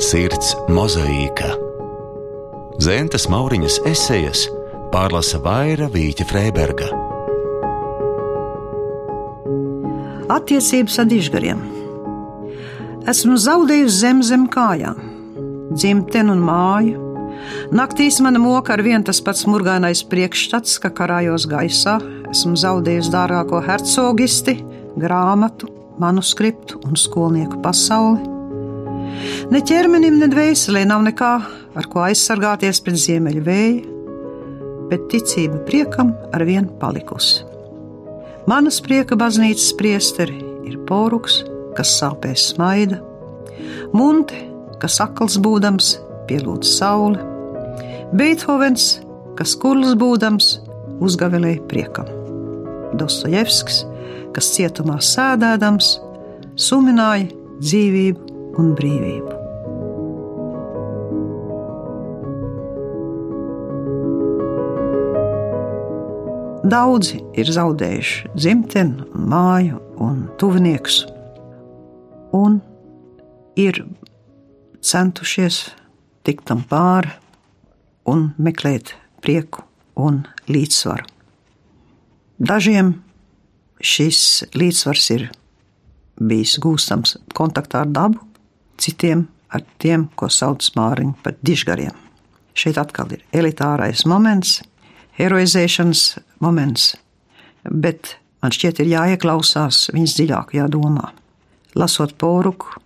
Sirds mozaīka. Zentas Mauriņas esejas pārlasa Vaira Vīķa Freiberga. Attiecības ar dižgariem. Esmu zaudējusi zem zem kājām, dzimteni un māju. Naktīs mana moka ar vien tas pats murgainais priekšstats, ka karājos gaisā. Esmu zaudējusi dārgāko hercogisti, grāmatu, manuskriptu un skolnieku pasauli. Ne ķermenim, ne dvēselē nav nekā, ar ko aizsargāties pret ziemeļa vēja, bet ticība priekam ar vienu palikusi. Manas prieka baznīcas priesteri ir poruks, kas sāpēs smaida, munte, kas akls būdams, pielūdz sauli, Beethovens, kas kurls būdams, uzgavilēja priekam, Dostojevskis, kas cietumā sēdēdams, sumināja dzīvību un brīvību. Daudzi ir zaudējuši dzimteni, māju un tuviniekus, un ir centušies tikt tam pāri un meklēt prieku un līdzsvaru. Dažiem šis līdzsvars ir bijis gūstams kontaktā ar dabu, citiem ar tiem, ko sauc māriņu par dižgariem. Šeit atkal ir elitārais moments, heroizēšanas moments, bet man šķiet, ir jāieklausās viņas dziļākajā domā. Lasot poruku,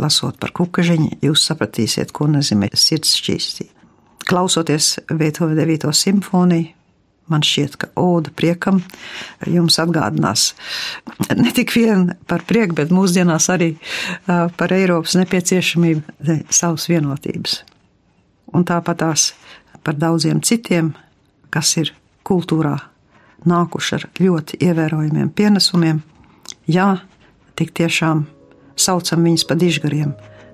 lasot par kukažiņu, jūs sapratīsiet, ko nozīmē sirds šķīstība. Klausoties Beethovena 9. simfoniju, man šķiet, ka Oda priekam jums atgādinās ne tik vien par prieku, bet mūsdienās arī par Eiropas nepieciešamību savas vienotības. Un tāpat tās par daudziem citiem, kas ir kultūrā nākuši ar ļoti ievērojumiem pienesumiem. Jā, tik tiešām saucam viņus par dižgariem,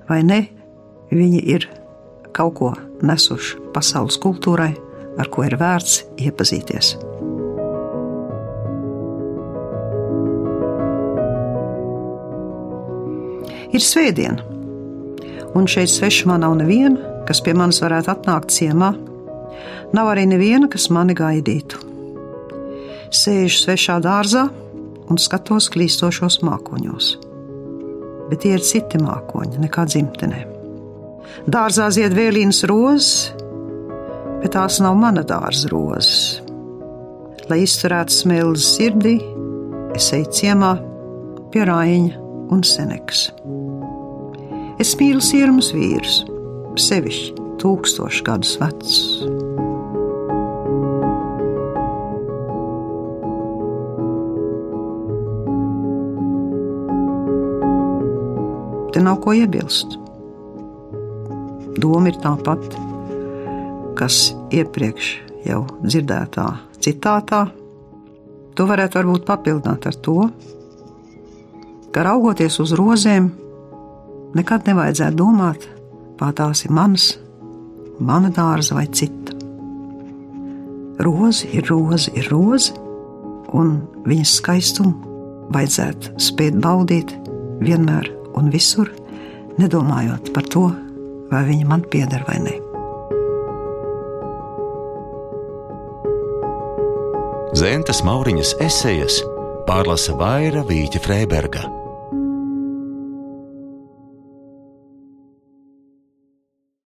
vai ne? Viņi ir kaut ko nesuši pasaules kultūrai, ar ko ir vērts iepazīties. Ir svētdiena, un šeit svešumā nav neviena, kas pie manis varētu atnākt ciemā. Nav arī neviena, kas mani gaidītu. Sēžu svešā dārzā un skatos klīstošos mākoņos. Bet tie ir citi mākoņi nekā dzimtenē. Dārzā zied vēlīnas rozes, bet tās nav mana dārza rozes. Lai izturētu smilzi sirdī, es eju ciemā pie Rāņa un Seneks. Es mīlu sirmus vīrus, sevišķi tūkstošu gadus vecus. Te nav ko iebilst. Doma ir tā pati kas iepriekš jau dzirdētā citātā, to varētu varbūt papildināt ar to, ka raugoties uz rozēm, nekad nevajadzētu domāt, vai tās ir manas, mana dārza vai cita. Roze ir roze, ir roze, un viņas skaistumu vajadzētu spēt baudīt vienmēr un visur, nedomājot par to, vai viņa man pieder vai nē. Zentas Mauriņas esejas pārlasa Vaira Vīķa Freiberga.